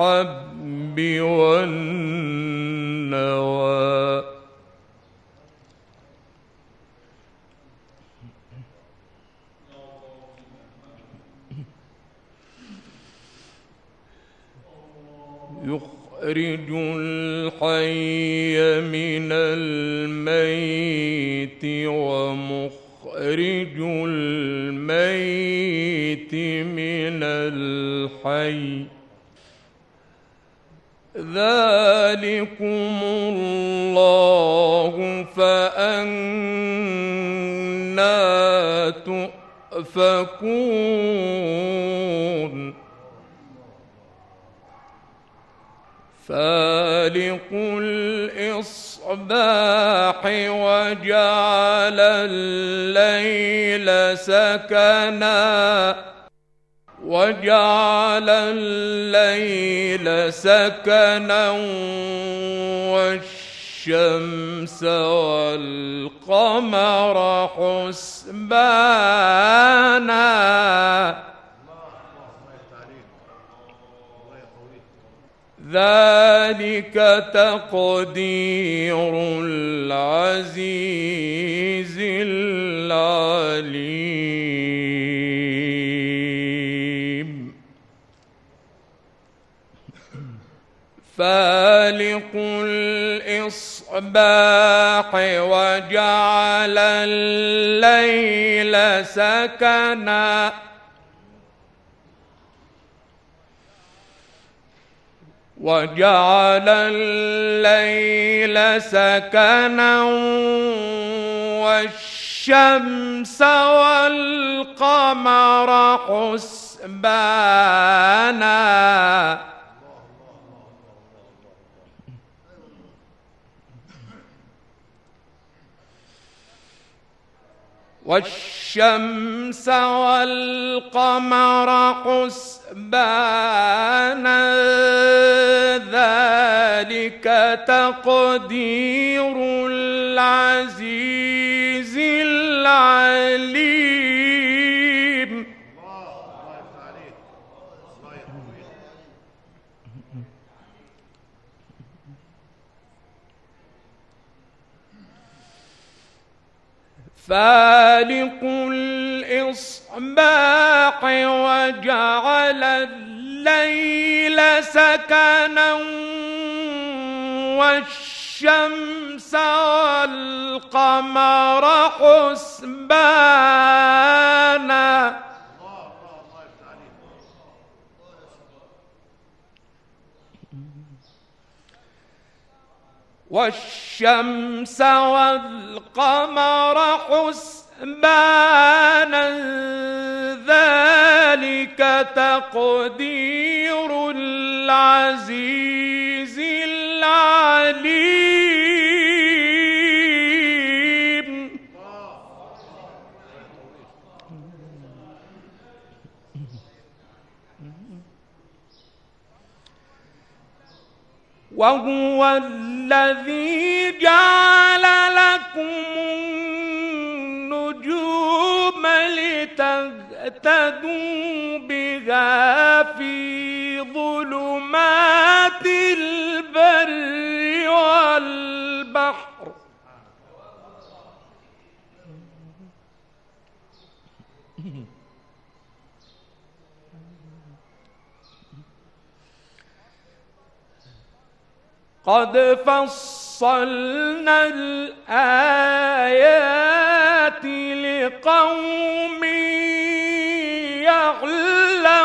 الحب والنوى. يخرج الحي من الميت ومخرج الميت من الحي. ذلكم الله فأنا تؤفكون فالق الإصباح وجعل الليل سكنا وجعل الليل سكنا والشمس والقمر حسبانا. ذلك تقدير العزيز العليم. فالق الإصباح وجعل الليل سكناً. وجعل الليل سكنا والشمس والقمر حسبانا. والشمس والقمر حسبانا ذلك تقدير العزيز. فالق الإصباح وجعل الليل سكنا والشمس والقمر حسبانا والشمس والقمر حسبانا ذلك تقدير العزيز العليم. وهو الذي جعل لكم النجوم لتهتدوا بها في ظلمات البر والبحر. قد فصلنا الآيات لقوم يعلمون.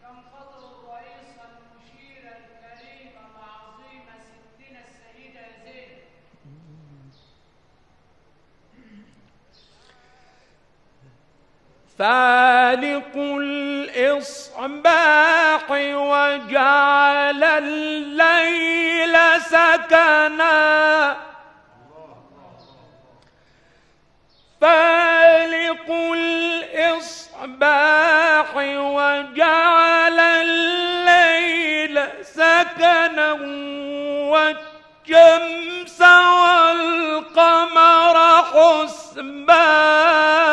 كم خطر المشير الكريم فالق فالق الإصباح وجعل الليل سكنا. فالق الإصباح وجعل الليل سكنا. والشمس والقمر حسبانا.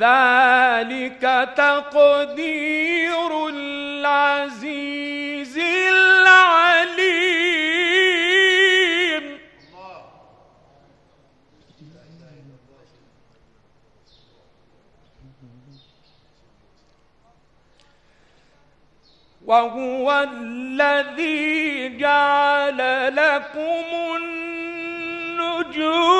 ذلك تقدير العزيز العليم. وهو الذي جعل لكم النجوم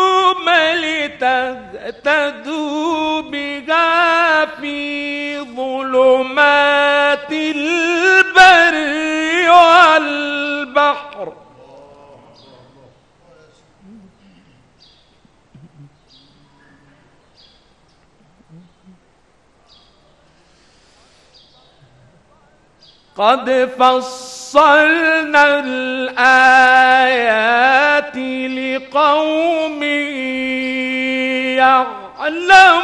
لتهتدوا بها في ظلمات البر والبحر. قد فصلنا الآيات لقوم يعلمون.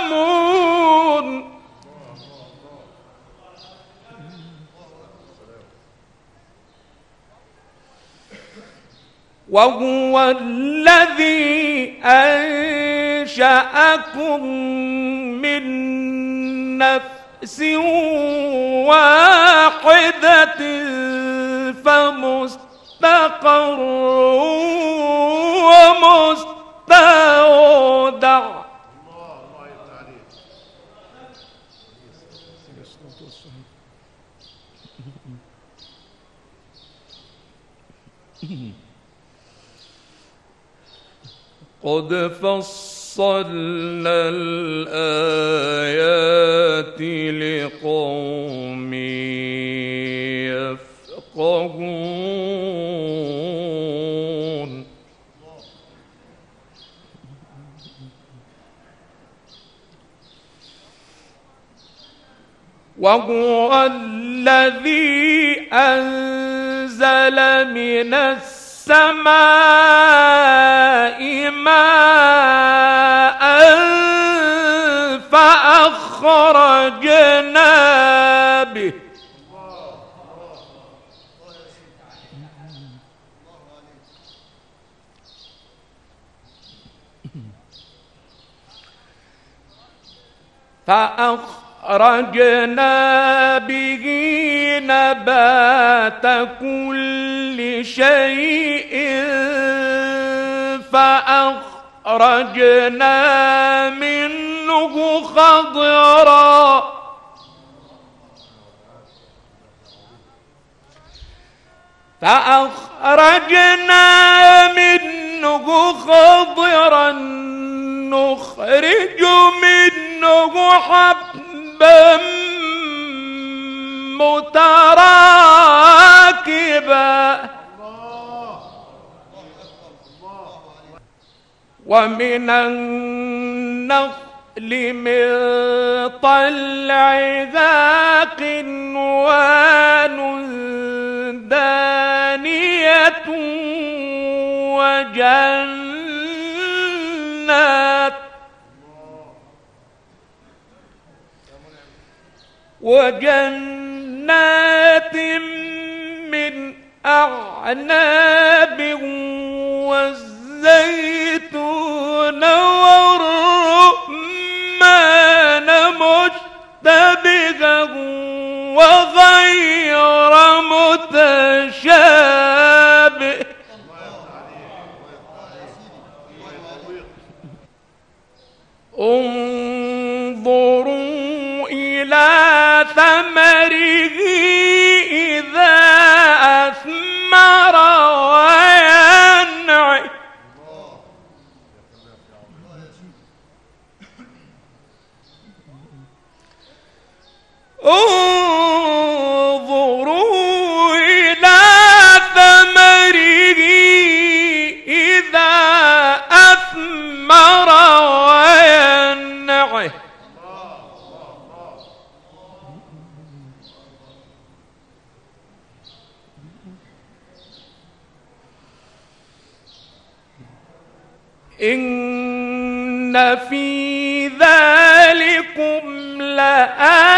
وهو الذي أنشأكم من نفس واحدة فمستقر قد فصلنا الآيات لقوم يفقهون. وهو الذي أنزل من السماء ماء فأخرجنا به. فأخرجنا به نبات كل شيء فأخرجنا منه خضرا. فأخرجنا منه خضرا. نخرج منه حبا. متراكبا. ومن النخل من طلعها قنوان دانية وجنات وجنات من أعناب والزيتون والرمان مشتبها وغير متشابه آه